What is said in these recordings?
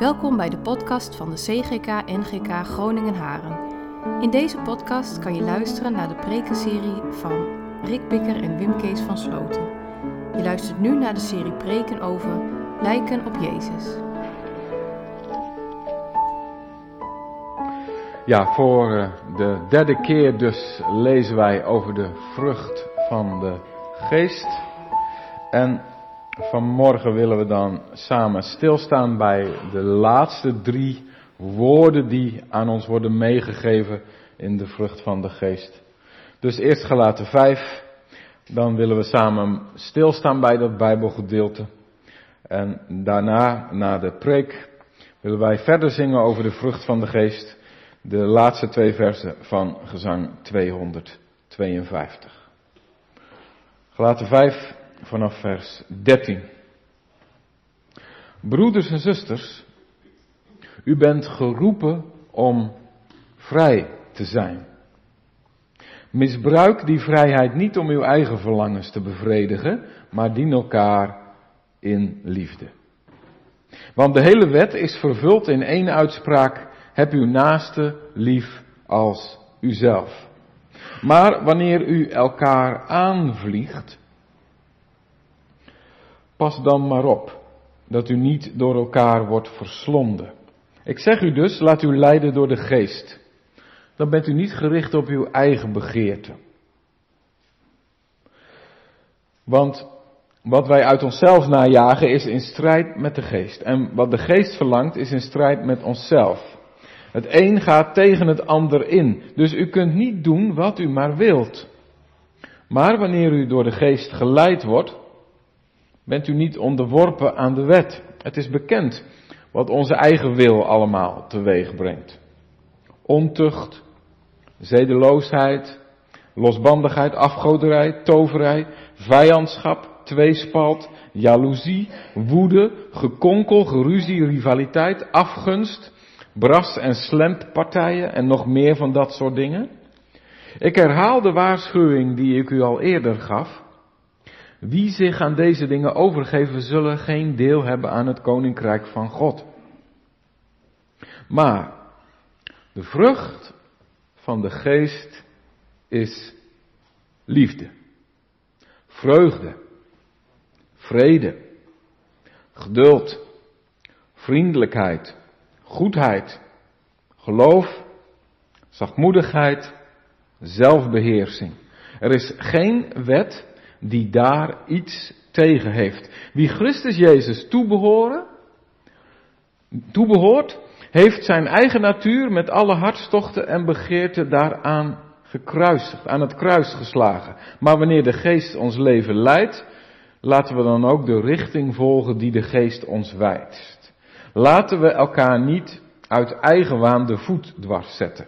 Welkom bij de podcast van de CGK NGK Groningen Haren. In deze podcast kan je luisteren naar de prekenserie van Rick Bikker en Wim Kees van Sloten. Je luistert nu naar de serie preken over lijken op Jezus. Ja, voor eh, de derde keer dus lezen wij over de vrucht van de geest. En vanmorgen willen we dan samen stilstaan bij de laatste drie woorden die aan ons worden meegegeven in de vrucht van de geest. Dus eerst gelaten vijf, dan willen we samen stilstaan bij dat Bijbelgedeelte. En daarna, na de preek, willen wij verder zingen over de vrucht van de geest. De laatste twee versen van gezang 252. Gelaten 5 vanaf vers 13. Broeders en zusters, u bent geroepen om vrij te zijn. Misbruik die vrijheid niet om uw eigen verlangens te bevredigen, maar dien elkaar in liefde. Want de hele wet is vervuld in één uitspraak, heb uw naaste lief als uzelf. Maar wanneer u elkaar aanvliegt, pas dan maar op dat u niet door elkaar wordt verslonden. Ik zeg u dus, laat u leiden door de geest. Dan bent u niet gericht op uw eigen begeerte. Want wat wij uit onszelf najagen is in strijd met de geest. En wat de geest verlangt is in strijd met onszelf. Het een gaat tegen het ander in. Dus u kunt niet doen wat u maar wilt. Maar wanneer u door de geest geleid wordt, bent u niet onderworpen aan de wet. Het is bekend wat onze eigen wil allemaal teweeg brengt. Ontucht, zedeloosheid, losbandigheid, afgoderij, toverij, vijandschap, tweespalt, jaloezie, woede, gekonkel, geruzie, rivaliteit, afgunst, bras- en slemppartijen en nog meer van dat soort dingen. Ik herhaal de waarschuwing die ik u al eerder gaf. Wie zich aan deze dingen overgeven, zullen geen deel hebben aan het koninkrijk van God. Maar de vrucht van de geest is liefde, vreugde, vrede, geduld, vriendelijkheid, goedheid, geloof, zachtmoedigheid, zelfbeheersing. Er is geen wet die daar iets tegen heeft. Wie Christus Jezus toebehoren, toebehoort, heeft zijn eigen natuur met alle hartstochten en begeerten daaraan gekruisigd, aan het kruis geslagen. Maar wanneer de geest ons leven leidt, laten we dan ook de richting volgen die de geest ons wijst. Laten we elkaar niet uit eigen waan de voet dwars zetten.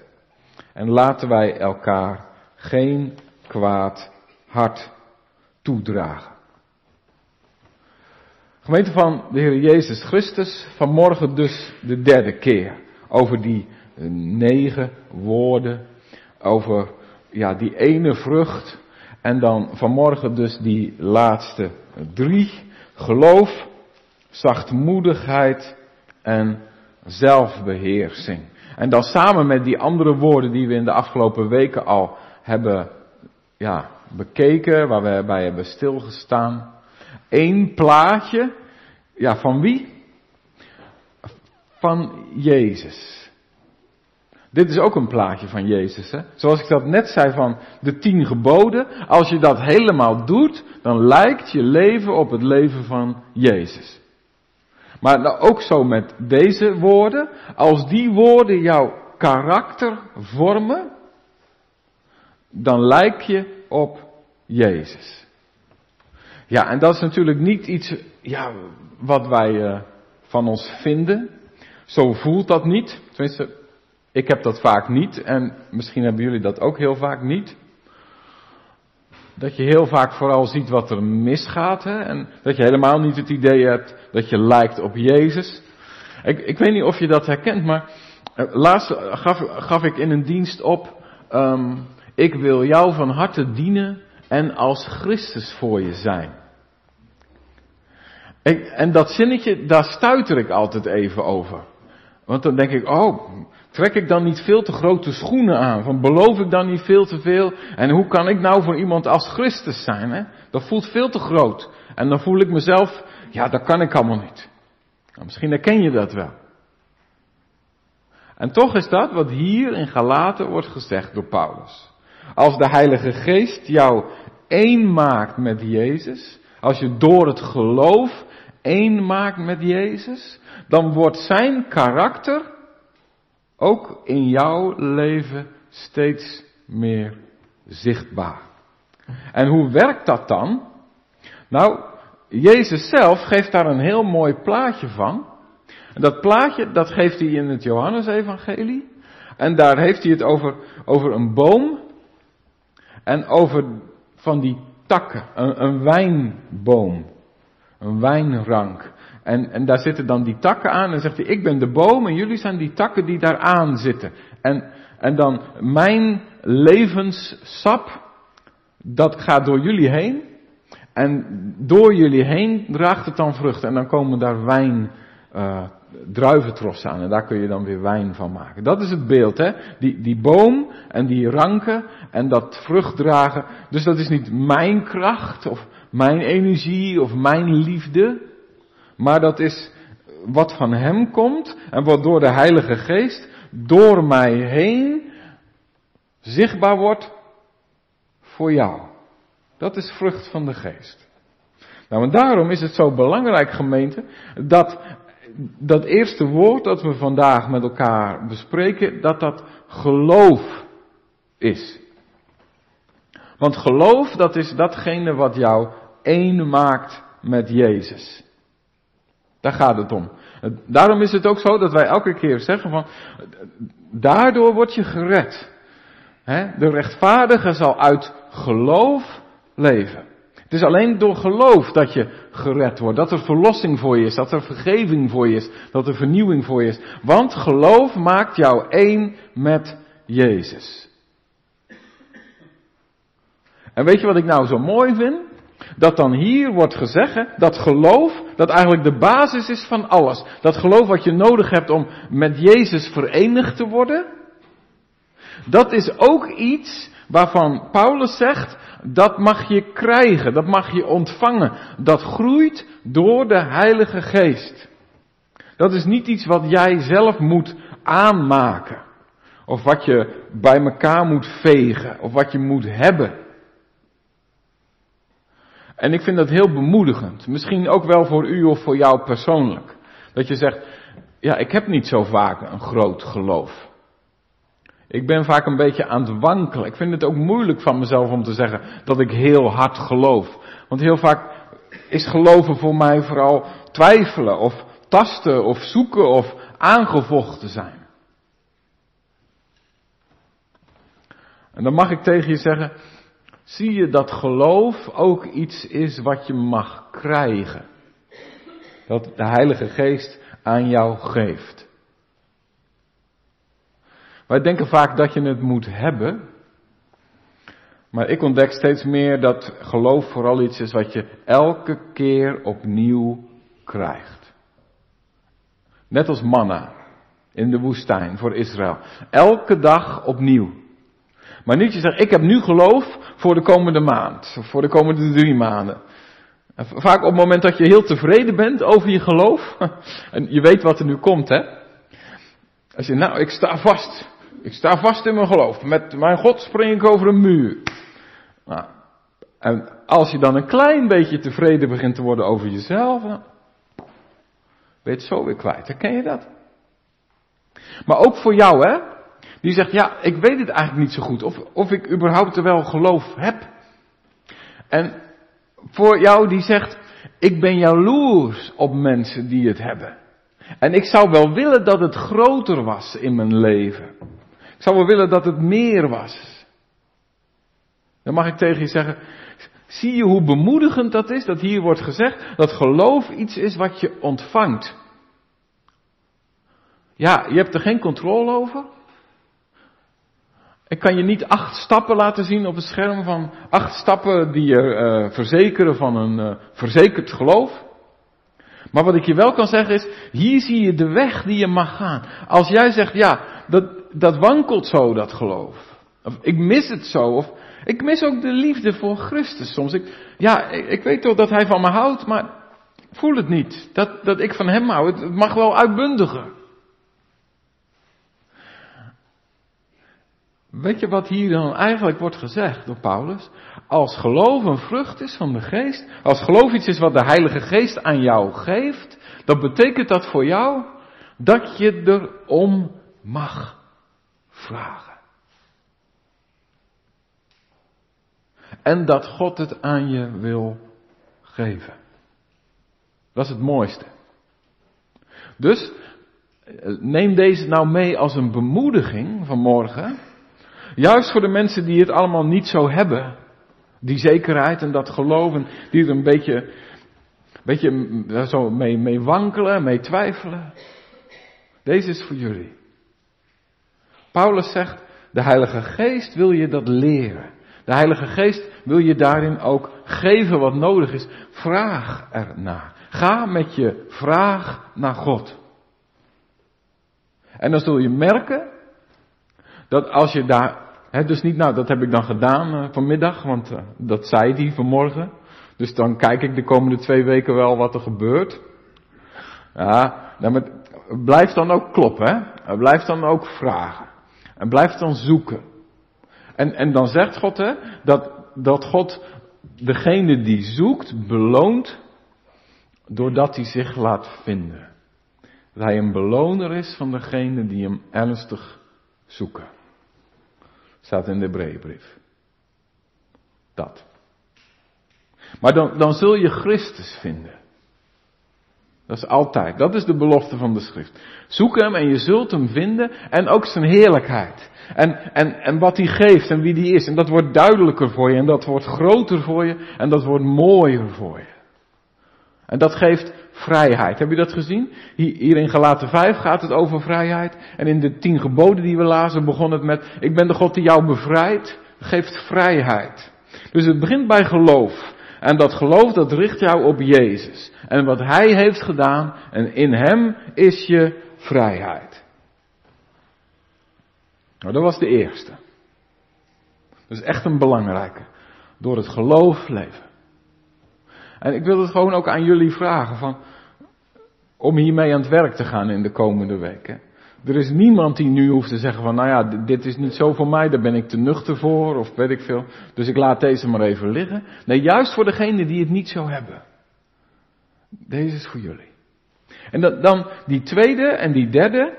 En laten wij elkaar geen kwaad hart toedragen. Gemeente van de Heer Jezus Christus, vanmorgen dus de derde keer over die negen woorden, over ja, die ene vrucht en dan vanmorgen dus die laatste drie, geloof, zachtmoedigheid en zelfbeheersing. En dan samen met die andere woorden die we in de afgelopen weken al hebben ja, bekeken, waar we bij hebben stilgestaan. Eén plaatje, ja, van wie? Van Jezus. Dit is ook een plaatje van Jezus. Hè? Zoals ik dat net zei van de tien geboden. Als je dat helemaal doet, dan lijkt je leven op het leven van Jezus. Maar nou ook zo met deze woorden. Als die woorden jouw karakter vormen, dan lijk je op Jezus. Ja, en dat is natuurlijk niet iets ja, wat wij uh, van ons vinden. Zo voelt dat niet. Tenminste, ik heb dat vaak niet en misschien hebben jullie dat ook heel vaak niet. Dat je heel vaak vooral ziet wat er misgaat hè? en dat je helemaal niet het idee hebt dat je lijkt op Jezus. Ik, ik weet niet of je dat herkent, maar uh, laatst gaf, gaf, ik in een dienst op, um, ik wil jou van harte dienen en als Christus voor je zijn. Ik, en dat zinnetje, daar stuiter ik altijd even over. Want dan denk ik, oh, trek ik dan niet veel te grote schoenen aan? Van beloof ik dan niet veel te veel? En hoe kan ik nou voor iemand als Christus zijn? Hè? Dat voelt veel te groot. En dan voel ik mezelf, ja, dat kan ik allemaal niet. Nou, misschien herken je dat wel. En toch is dat wat hier in Galaten wordt gezegd door Paulus. Als de Heilige Geest jou één maakt met Jezus, als je door het geloof één maakt met Jezus, dan wordt zijn karakter ook in jouw leven steeds meer zichtbaar. En hoe werkt dat dan? Nou, Jezus zelf geeft daar een heel mooi plaatje van. En dat plaatje, dat geeft hij in het Johannesevangelie. En daar heeft hij het over, over een boom en over van die takken, een, een wijnboom, een wijnrank. En, en daar zitten dan die takken aan en zegt hij, ik ben de boom en jullie zijn die takken die daar aan zitten. En, en dan mijn levenssap, dat gaat door jullie heen. En door jullie heen draagt het dan vrucht. En dan komen daar wijn, uh, druiventrossen aan. En daar kun je dan weer wijn van maken. Dat is het beeld, hè. Die, die boom en die ranken en dat vrucht dragen. Dus dat is niet mijn kracht of mijn energie of mijn liefde. Maar dat is wat van hem komt en wat door de Heilige Geest door mij heen zichtbaar wordt voor jou. Dat is vrucht van de geest. Nou, en daarom is het zo belangrijk, gemeente, dat dat eerste woord dat we vandaag met elkaar bespreken, dat dat geloof is. Want geloof, dat is datgene wat jou één maakt met Jezus. Daar gaat het om. Daarom is het ook zo dat wij elke keer zeggen van, daardoor word je gered. De rechtvaardige zal uit geloof leven. Het is alleen door geloof dat je gered wordt, dat er verlossing voor je is, dat er vergeving voor je is, dat er vernieuwing voor je is. Want geloof maakt jou één met Jezus. En weet je wat ik nou zo mooi vind? Dat dan hier wordt gezegd dat geloof, dat eigenlijk de basis is van alles. Dat geloof wat je nodig hebt om met Jezus verenigd te worden. Dat is ook iets waarvan Paulus zegt, dat mag je krijgen, dat mag je ontvangen. Dat groeit door de Heilige Geest. Dat is niet iets wat jij zelf moet aanmaken. Of wat je bij elkaar moet vegen. Of wat je moet hebben. En ik vind dat heel bemoedigend. Misschien ook wel voor u of voor jou persoonlijk. Dat je zegt, ja, ik heb niet zo vaak een groot geloof. Ik ben vaak een beetje aan het wankelen. Ik vind het ook moeilijk van mezelf om te zeggen dat ik heel hard geloof. Want heel vaak is geloven voor mij vooral twijfelen of tasten of zoeken of aangevochten zijn. En dan mag ik tegen je zeggen, zie je dat geloof ook iets is wat je mag krijgen. Dat de Heilige Geest aan jou geeft. Wij denken vaak dat je het moet hebben. Maar ik ontdek steeds meer dat geloof vooral iets is wat je elke keer opnieuw krijgt. Net als manna in de woestijn voor Israël. Elke dag opnieuw. Maar niet je zegt, ik heb nu geloof voor de komende maand. Of voor de komende drie maanden. vaak op het moment dat je heel tevreden bent over je geloof. En je weet wat er nu komt, hè. Als je, nou, ik sta vast. Ik sta vast in mijn geloof. Met mijn God spring ik over een muur. Nou, en als je dan een klein beetje tevreden begint te worden over jezelf, dan ben je het zo weer kwijt. Herken je dat? Maar ook voor jou, hè? Die zegt, ja, ik weet het eigenlijk niet zo goed. Of, of ik überhaupt er wel geloof heb. En voor jou die zegt, ik ben jaloers op mensen die het hebben. En ik zou wel willen dat het groter was in mijn leven. Zou wel willen dat het meer was. Dan mag ik tegen je zeggen, zie je hoe bemoedigend dat is, dat hier wordt gezegd, dat geloof iets is wat je ontvangt. Ja, je hebt er geen controle over. Ik kan je niet acht stappen laten zien op het scherm van acht stappen die je uh, verzekeren van een uh, verzekerd geloof. Maar wat ik je wel kan zeggen is, hier zie je de weg die je mag gaan. Als jij zegt, ja, dat, dat wankelt zo, dat geloof. Of ik mis het zo, of ik mis ook de liefde voor Christus soms. Ik, ja, ik, weet toch dat hij van me houdt, maar voel het niet. Dat, dat ik van hem hou, het, het mag wel uitbundiger. Weet je wat hier dan eigenlijk wordt gezegd door Paulus? Als geloof een vrucht is van de geest, als geloof iets is wat de Heilige Geest aan jou geeft, dan betekent dat voor jou dat je erom mag vragen. En dat God het aan je wil geven. Dat is het mooiste. Dus neem deze nou mee als een bemoediging vanmorgen. Juist voor de mensen die het allemaal niet zo hebben. Die zekerheid en dat geloven, die er een beetje, beetje zo mee, mee wankelen, mee twijfelen. Deze is voor jullie. Paulus zegt, de Heilige Geest wil je dat leren. De Heilige Geest wil je daarin ook geven wat nodig is. Vraag ernaar. Ga met je vraag naar God. En dan zul je merken dat als je daar, hè, dus niet, nou dat heb ik dan gedaan uh, vanmiddag, want uh, dat zei hij vanmorgen. Dus dan kijk ik de komende twee weken wel wat er gebeurt. Ja, nou, maar blijf dan ook kloppen, hè. Blijf dan ook vragen. En blijf dan zoeken. En, en dan zegt God, hè, dat, dat God degene die zoekt beloont doordat hij zich laat vinden. Dat hij een beloner is van degene die hem ernstig zoeken. Staat in de Hebreeënbrief. Dat. Maar dan, dan zul je Christus vinden. Dat is altijd. Dat is de belofte van de schrift. Zoek hem en je zult hem vinden en ook zijn heerlijkheid. En, en, en wat hij geeft en wie die is. En dat wordt duidelijker voor je en dat wordt groter voor je en dat wordt mooier voor je. En dat geeft vrijheid. Heb je dat gezien? Hier in Galaten 5 gaat het over vrijheid. En in de tien geboden die we lazen begon het met, ik ben de God die jou bevrijdt. Geeft vrijheid. Dus het begint bij geloof. En dat geloof dat richt jou op Jezus. En wat Hij heeft gedaan. En in Hem is je vrijheid. Nou, dat was de eerste. Dat is echt een belangrijke. Door het geloof leven. En ik wil het gewoon ook aan jullie vragen van, om hiermee aan het werk te gaan in de komende weken. Er is niemand die nu hoeft te zeggen van, nou ja, dit is niet zo voor mij, daar ben ik te nuchter voor, of weet ik veel. Dus ik laat deze maar even liggen. Nee, juist voor degenen die het niet zo hebben. Deze is voor jullie. En dan, dan die tweede en die derde,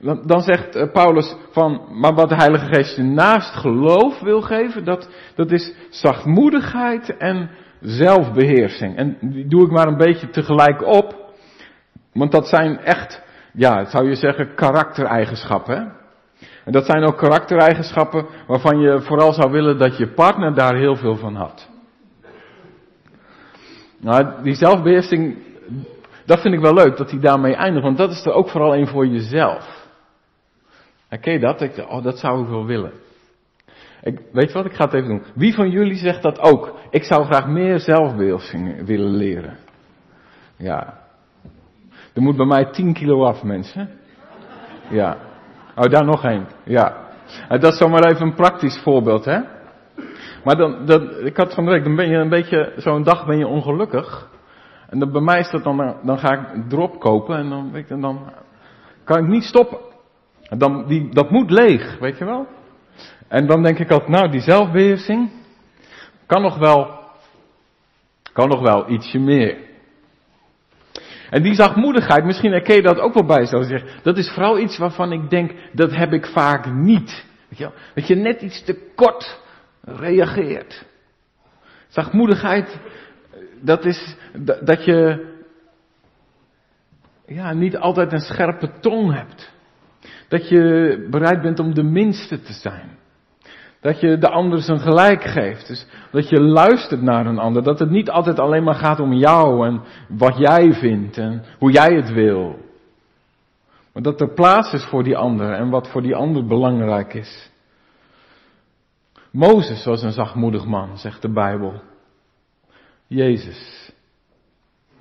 dan, dan zegt Paulus van, maar wat de Heilige Geest je naast geloof wil geven, dat, dat is zachtmoedigheid en zelfbeheersing. En die doe ik maar een beetje tegelijk op. Want dat zijn echt, ja, zou je zeggen, karaktereigenschappen. En dat zijn ook karaktereigenschappen waarvan je vooral zou willen dat je partner daar heel veel van had. Nou, die zelfbeheersing, dat vind ik wel leuk dat hij daarmee eindigt, want dat is er ook vooral een voor jezelf. Ken je dat? Ik, oh, dat zou ik wel willen. Weet je wat, ik ga het even doen. Wie van jullie zegt dat ook? Ik zou graag meer zelfbeheersing willen leren. Ja. Er moet bij mij 10 kilo af, mensen. Ja. Oh, daar nog één. Ja. Dat is zomaar even een praktisch voorbeeld, hè. Maar dan, dan ik had van de week, dan ben je een beetje, zo'n dag ben je ongelukkig. En dan, bij mij is dat dan, dan ga ik drop kopen en dan, weet je, dan kan ik niet stoppen. Dan, die, dat moet leeg, weet je wel. En dan denk ik altijd, nou, die zelfbeheersing kan nog wel, kan nog wel ietsje meer. En die zachtmoedigheid, misschien herken je dat ook wel bij zeg. Dat is vooral iets waarvan ik denk, dat heb ik vaak niet. Weet je, dat je net iets te kort reageert. Zachtmoedigheid, dat is dat je ja, niet altijd een scherpe tong hebt. Dat je bereid bent om de minste te zijn. Dat je de ander zijn gelijk geeft. Dus dat je luistert naar een ander. Dat het niet altijd alleen maar gaat om jou en wat jij vindt en hoe jij het wil. Maar dat er plaats is voor die ander en wat voor die ander belangrijk is. Mozes was een zachtmoedig man, zegt de Bijbel. Jezus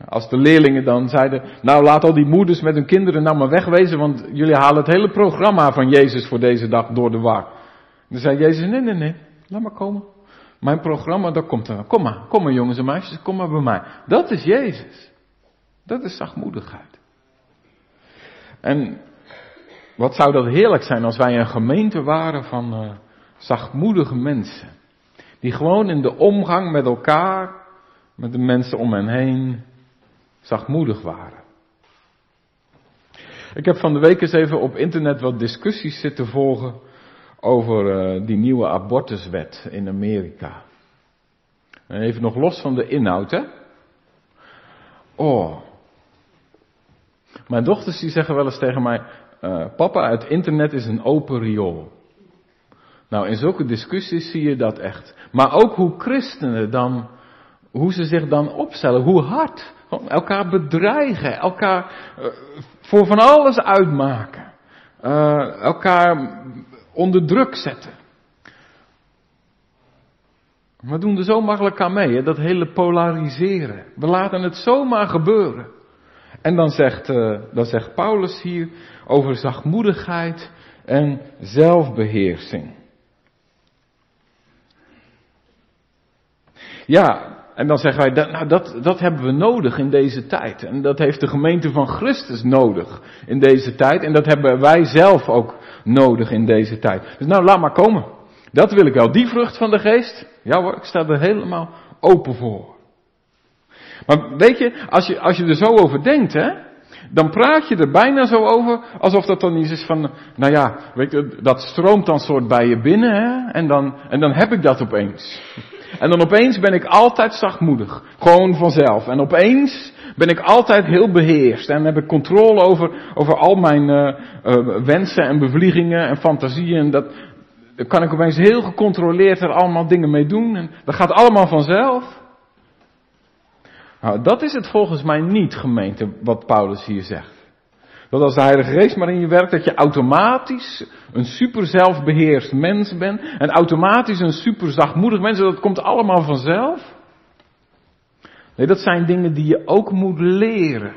Als de leerlingen dan zeiden, nou laat al die moeders met hun kinderen nou maar wegwezen, want jullie halen het hele programma van Jezus voor deze dag door de war. Dan zei Jezus, nee, nee, nee, laat maar komen. Mijn programma, dat komt er. Kom maar, kom maar jongens en meisjes, kom maar bij mij. Dat is Jezus. Dat is zachtmoedigheid. En wat zou dat heerlijk zijn als wij een gemeente waren van uh, zachtmoedige mensen. Die gewoon in de omgang met elkaar, met de mensen om hen heen, zachtmoedig waren. Ik heb van de week eens even op internet wat discussies zitten volgen over uh, die nieuwe abortuswet in Amerika. En even nog los van de inhoud, hè. Oh. Mijn dochters die zeggen wel eens tegen mij, uh, papa, het internet is een open riool. Nou, in zulke discussies zie je dat echt. Maar ook hoe christenen dan, hoe ze zich dan opstellen, hoe hard. Elkaar bedreigen, elkaar uh, voor van alles uitmaken. Uh, elkaar onder druk zetten. We doen er zo makkelijk aan mee, dat hele polariseren. We laten het zomaar gebeuren. En dan zegt, uh, dan zegt Paulus hier over zachtmoedigheid en zelfbeheersing. Ja, en dan zeggen wij, nou dat, dat hebben we nodig in deze tijd. En dat heeft de gemeente van Christus nodig in deze tijd. En dat hebben wij zelf ook nodig in deze tijd. Dus nou, laat maar komen. Dat wil ik wel. Die vrucht van de geest, ja hoor, ik sta er helemaal open voor. Maar weet je, als je, als je er zo over denkt, hè, dan praat je er bijna zo over, alsof dat dan iets is van, nou ja, weet je, dat stroomt dan soort bij je binnen, hè, en dan, en dan heb ik dat opeens. En dan opeens ben ik altijd zachtmoedig. Gewoon vanzelf. En opeens ben ik altijd heel beheerst. En heb ik controle over, over al mijn uh, uh, wensen en bevliegingen en fantasieën. Dat, kan ik opeens heel gecontroleerd er allemaal dingen mee doen. En dat gaat allemaal vanzelf. Nou, dat is het volgens mij niet, gemeente, wat Paulus hier zegt. Dat als de Heilige Geest maar in je werkt, dat je automatisch een super zelfbeheerst mens bent. En automatisch een super zachtmoedig mens. Dat komt allemaal vanzelf. Nee, dat zijn dingen die je ook moet leren.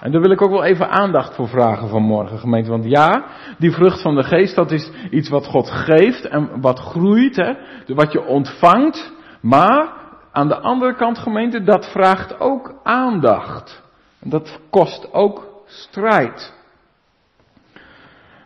En daar wil ik ook wel even aandacht voor vragen vanmorgen, gemeente. Want ja, die vrucht van de geest, dat is iets wat God geeft en wat groeit, hè. Wat je ontvangt. Maar, aan de andere kant, gemeente, dat vraagt ook aandacht. Dat kost ook strijd.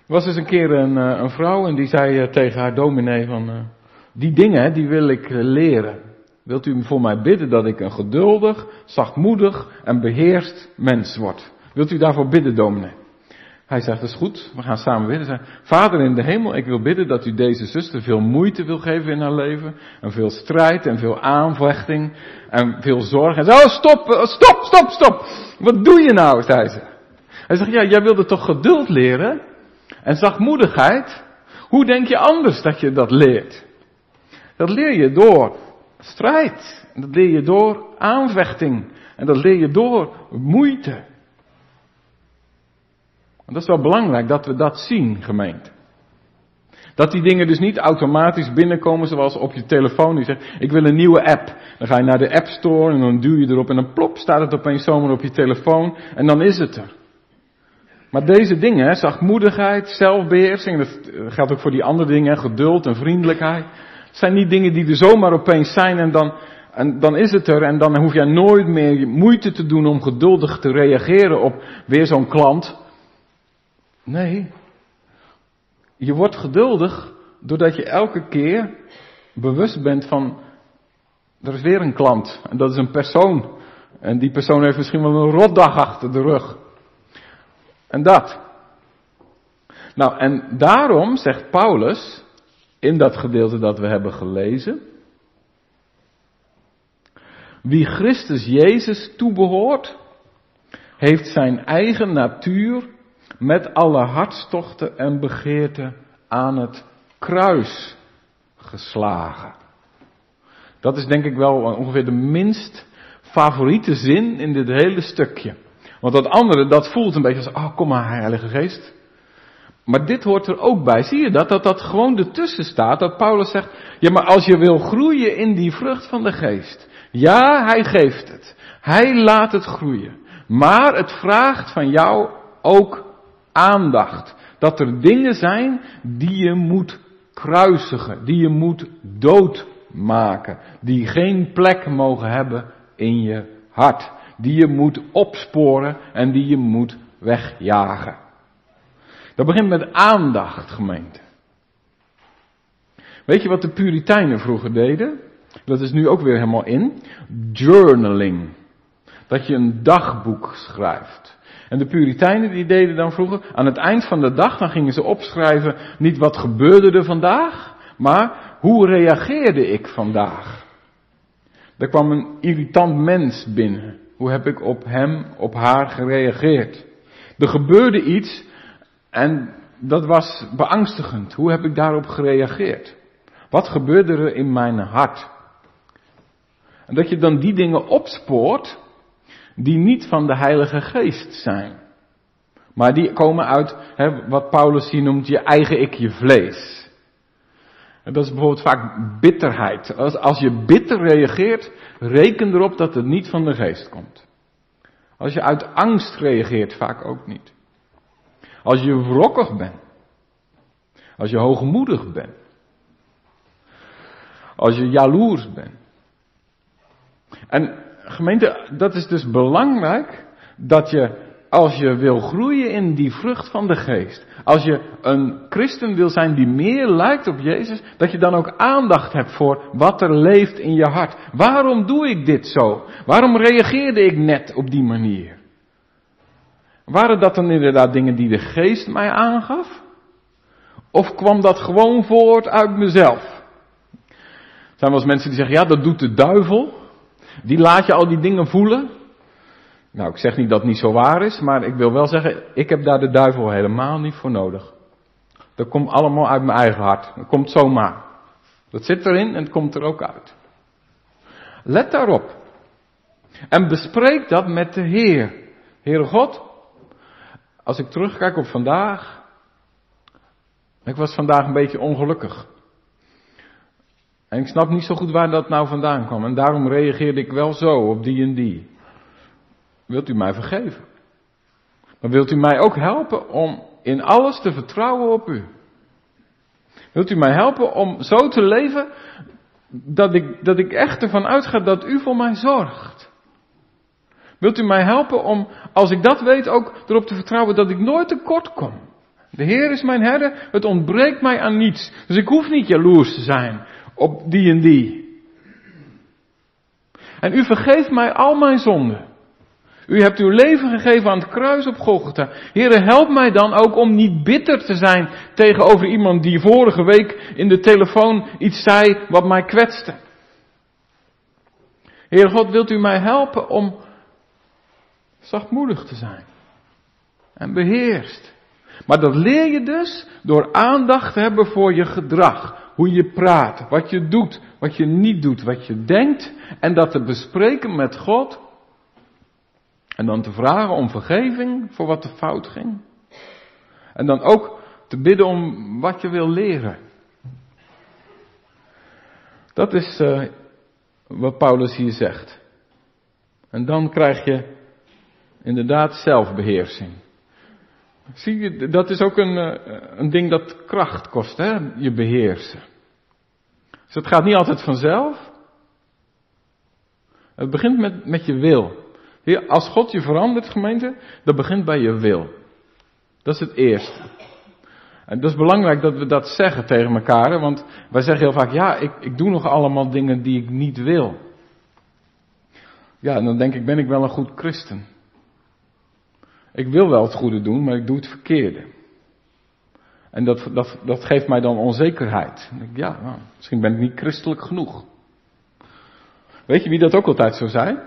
Er was eens een keer een, een vrouw en die zei tegen haar dominee van, die dingen, die wil ik leren. Wilt u voor mij bidden dat ik een geduldig, zachtmoedig en beheerst mens word? Wilt u daarvoor bidden, dominee? Hij zegt, dat is goed, we gaan samen bidden. Zegt, Vader in de hemel, ik wil bidden dat u deze zuster veel moeite wil geven in haar leven. En veel strijd en veel aanvechting en veel zorg. En zo, oh, stop, stop, stop, stop. Wat doe je nou, zei ze. Hij zegt, ja, jij wilde toch geduld leren? En zachtmoedigheid? Hoe denk je anders dat je dat leert? Dat leer je door strijd. Dat leer je door aanvechting. En dat leer je door moeite. En dat is wel belangrijk dat we dat zien, gemeente. Dat die dingen dus niet automatisch binnenkomen zoals op je telefoon. Je zegt, ik wil een nieuwe app. Dan ga je naar de App Store en dan duw je erop en dan plop staat het opeens zomaar op je telefoon en dan is het er. Maar deze dingen, zachtmoedigheid, zelfbeheersing, dat geldt ook voor die andere dingen, geduld en vriendelijkheid. Zijn niet dingen die er zomaar opeens zijn en dan, en dan is het er en dan hoef jij nooit meer moeite te doen om geduldig te reageren op weer zo'n klant. Nee. Je wordt geduldig doordat je elke keer bewust bent van, er is weer een klant en dat is een persoon. En die persoon heeft misschien wel een rotdag achter de rug. En dat. Nou, en daarom zegt Paulus, in dat gedeelte dat we hebben gelezen. Wie Christus Jezus toebehoort, heeft zijn eigen natuur met alle hartstochten en begeerten aan het kruis geslagen. Dat is denk ik wel ongeveer de minst favoriete zin in dit hele stukje. Want dat andere, dat voelt een beetje als, oh kom maar Heilige Geest. Maar dit hoort er ook bij. Zie je dat? Dat dat gewoon ertussen staat. Dat Paulus zegt, ja maar als je wil groeien in die vrucht van de geest. Ja, hij geeft het. Hij laat het groeien. Maar het vraagt van jou ook aandacht. Dat er dingen zijn die je moet kruisigen, die je moet doodmaken, die geen plek mogen hebben in je hart, die je moet opsporen en die je moet wegjagen. Dat begint met aandacht, gemeente. Weet je wat de Puritijnen vroeger deden? Dat is nu ook weer helemaal in. Journaling. Dat je een dagboek schrijft. En de Puritijnen die deden dan vroeger, aan het eind van de dag, dan gingen ze opschrijven, niet wat gebeurde er vandaag, maar hoe reageerde ik vandaag? Er kwam een irritant mens binnen. Hoe heb ik op hem, op haar gereageerd? Er gebeurde iets en dat was beangstigend. Hoe heb ik daarop gereageerd? Wat gebeurde er in mijn hart? En dat je dan die dingen opspoort die niet van de Heilige Geest zijn. Maar die komen uit hè, wat Paulus hier noemt je eigen ik, je vlees. En dat is bijvoorbeeld vaak bitterheid. Als, als je bitter reageert, reken erop dat het niet van de geest komt. Als je uit angst reageert, vaak ook niet. Als je wrokkig bent. Als je hoogmoedig bent. Als je jaloers bent. En gemeente, dat is dus belangrijk dat je, als je wil groeien in die vrucht van de geest, als je een christen wil zijn die meer lijkt op Jezus, dat je dan ook aandacht hebt voor wat er leeft in je hart. Waarom doe ik dit zo? Waarom reageerde ik net op die manier? Waren dat dan inderdaad dingen die de geest mij aangaf? Of kwam dat gewoon voort uit mezelf? Er zijn wel eens mensen die zeggen, ja, dat doet de duivel. Die laat je al die dingen voelen. Nou, ik zeg niet dat het niet zo waar is, maar ik wil wel zeggen, ik heb daar de duivel helemaal niet voor nodig. Dat komt allemaal uit mijn eigen hart. Dat komt zomaar. Dat zit erin en het komt er ook uit. Let daarop. En bespreek dat met de Heer. Heere God, als ik terugkijk op vandaag. Ik was vandaag een beetje ongelukkig. En ik snap niet zo goed waar dat nou vandaan kwam. En daarom reageerde ik wel zo op die en die. Wilt u mij vergeven? Maar wilt u mij ook helpen om in alles te vertrouwen op u? Wilt u mij helpen om zo te leven dat ik, dat ik echt ervan uitga dat u voor mij zorgt? Wilt u mij helpen om, als ik dat weet, ook erop te vertrouwen dat ik nooit tekort kom? De Heer is mijn herder, het ontbreekt mij aan niets. Dus ik hoef niet jaloers te zijn op die en die. En u vergeeft mij al mijn zonden. U hebt uw leven gegeven aan het kruis op Golgotha. Heere, help mij dan ook om niet bitter te zijn tegenover iemand die vorige week in de telefoon iets zei wat mij kwetste. Heere God, wilt u mij helpen om zachtmoedig te zijn en beheerst. Maar dat leer je dus door aandacht te hebben voor je gedrag hoe je praat, wat je doet, wat je niet doet, wat je denkt. En dat te bespreken met God. En dan te vragen om vergeving voor wat er fout ging. En dan ook te bidden om wat je wil leren. Dat is uh, wat Paulus hier zegt. En dan krijg je inderdaad zelfbeheersing. Zie je, dat is ook een, eh, een ding dat kracht kost, hè? je beheersen. Dus het gaat niet altijd vanzelf. Het begint met, met je wil. Als God je verandert, gemeente, dat begint bij je wil. Dat is het eerste. En dat is belangrijk dat we dat zeggen tegen elkaar, want wij zeggen heel vaak, ja, ik, ik doe nog allemaal dingen die ik niet wil. Ja, en dan denk ik, ben ik wel een goed christen. Ik wil wel het goede doen, maar ik doe het verkeerde. En dat, dat, dat geeft mij dan onzekerheid. Ja, nou, misschien ben ik niet christelijk genoeg. Weet je wie dat ook altijd zo zei?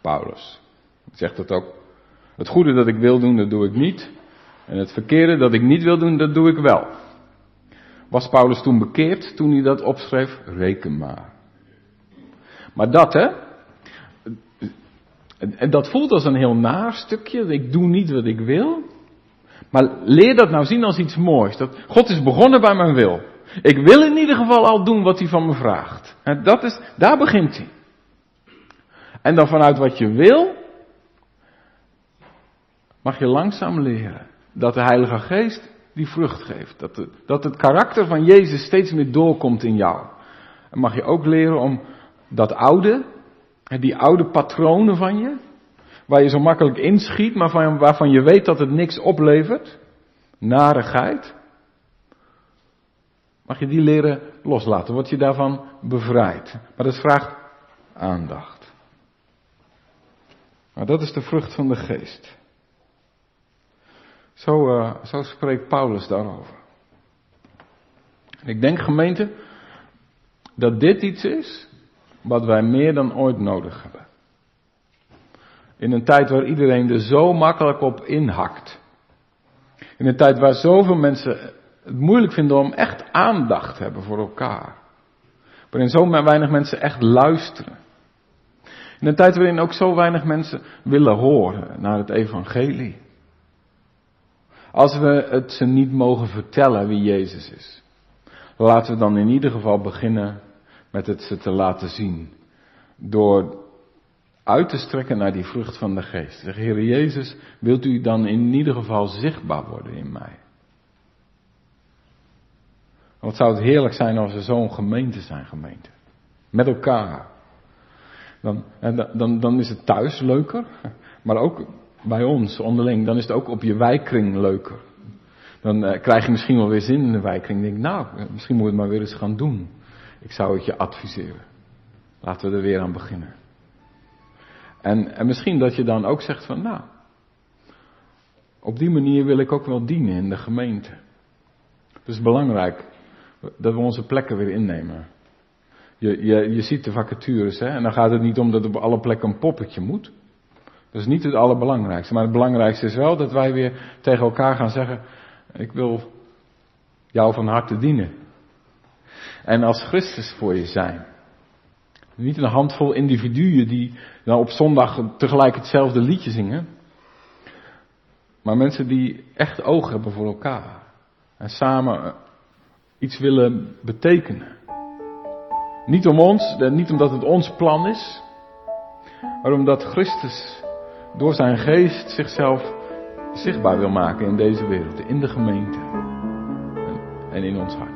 Paulus. Hij zegt dat ook. Het goede dat ik wil doen, dat doe ik niet. En het verkeerde dat ik niet wil doen, dat doe ik wel. Was Paulus toen bekeerd toen hij dat opschreef? Reken maar. Maar dat hè, en dat voelt als een heel naar stukje. Ik doe niet wat ik wil. Maar leer dat nou zien als iets moois. Dat God is begonnen bij mijn wil. Ik wil in ieder geval al doen wat hij van me vraagt. Dat is, daar begint hij. En dan vanuit wat je wil, mag je langzaam leren dat de Heilige Geest die vrucht geeft. Dat, de, dat het karakter van Jezus steeds meer doorkomt in jou. En mag je ook leren om dat oude, die oude patronen van je, waar je zo makkelijk inschiet, maar van, waarvan je weet dat het niks oplevert, narigheid, mag je die leren loslaten. Word je daarvan bevrijd. Maar dat vraagt aandacht. Maar dat is de vrucht van de geest. Zo, uh, zo spreekt Paulus daarover. ik denk gemeente dat dit iets is wat wij meer dan ooit nodig hebben. In een tijd waar iedereen er zo makkelijk op inhakt. In een tijd waar zoveel mensen het moeilijk vinden om echt aandacht te hebben voor elkaar. Waarin zo weinig mensen echt luisteren. In een tijd waarin ook zo weinig mensen willen horen naar het evangelie. Als we het ze niet mogen vertellen wie Jezus is. Laten we dan in ieder geval beginnen met het ze te laten zien. Door uit te strekken naar die vrucht van de geest. Zeg, Heer Jezus, wilt u dan in ieder geval zichtbaar worden in mij? Wat zou het heerlijk zijn als we zo'n gemeente zijn, gemeente. Met elkaar. Dan, dan, dan is het thuis leuker, maar ook bij ons onderling. Dan is het ook op je wijkring leuker. Dan uh, krijg je misschien wel weer zin in de wijkring. Denk nou, eh, misschien moet je het maar weer eens gaan doen. Ik zou het je adviseren. Laten we er weer aan beginnen. En, en misschien dat je dan ook zegt van, nou, op die manier wil ik ook wel dienen in de gemeente. Het is belangrijk dat we onze plekken weer innemen. Je, je, je ziet de vacatures, hè, en dan gaat het niet om dat op alle plekken een poppetje moet. Dat is niet het allerbelangrijkste. Maar het belangrijkste is wel dat wij weer tegen elkaar gaan zeggen: Ik wil jou van harte dienen. En als Christus voor je zijn. Niet een handvol individuen die nou op zondag tegelijk hetzelfde liedje zingen. Maar mensen die echt oog hebben voor elkaar. En samen iets willen betekenen. Niet om ons, niet omdat het ons plan is, maar omdat Christus door zijn geest zichzelf zichtbaar wil maken in deze wereld, in de gemeente en in ons hart.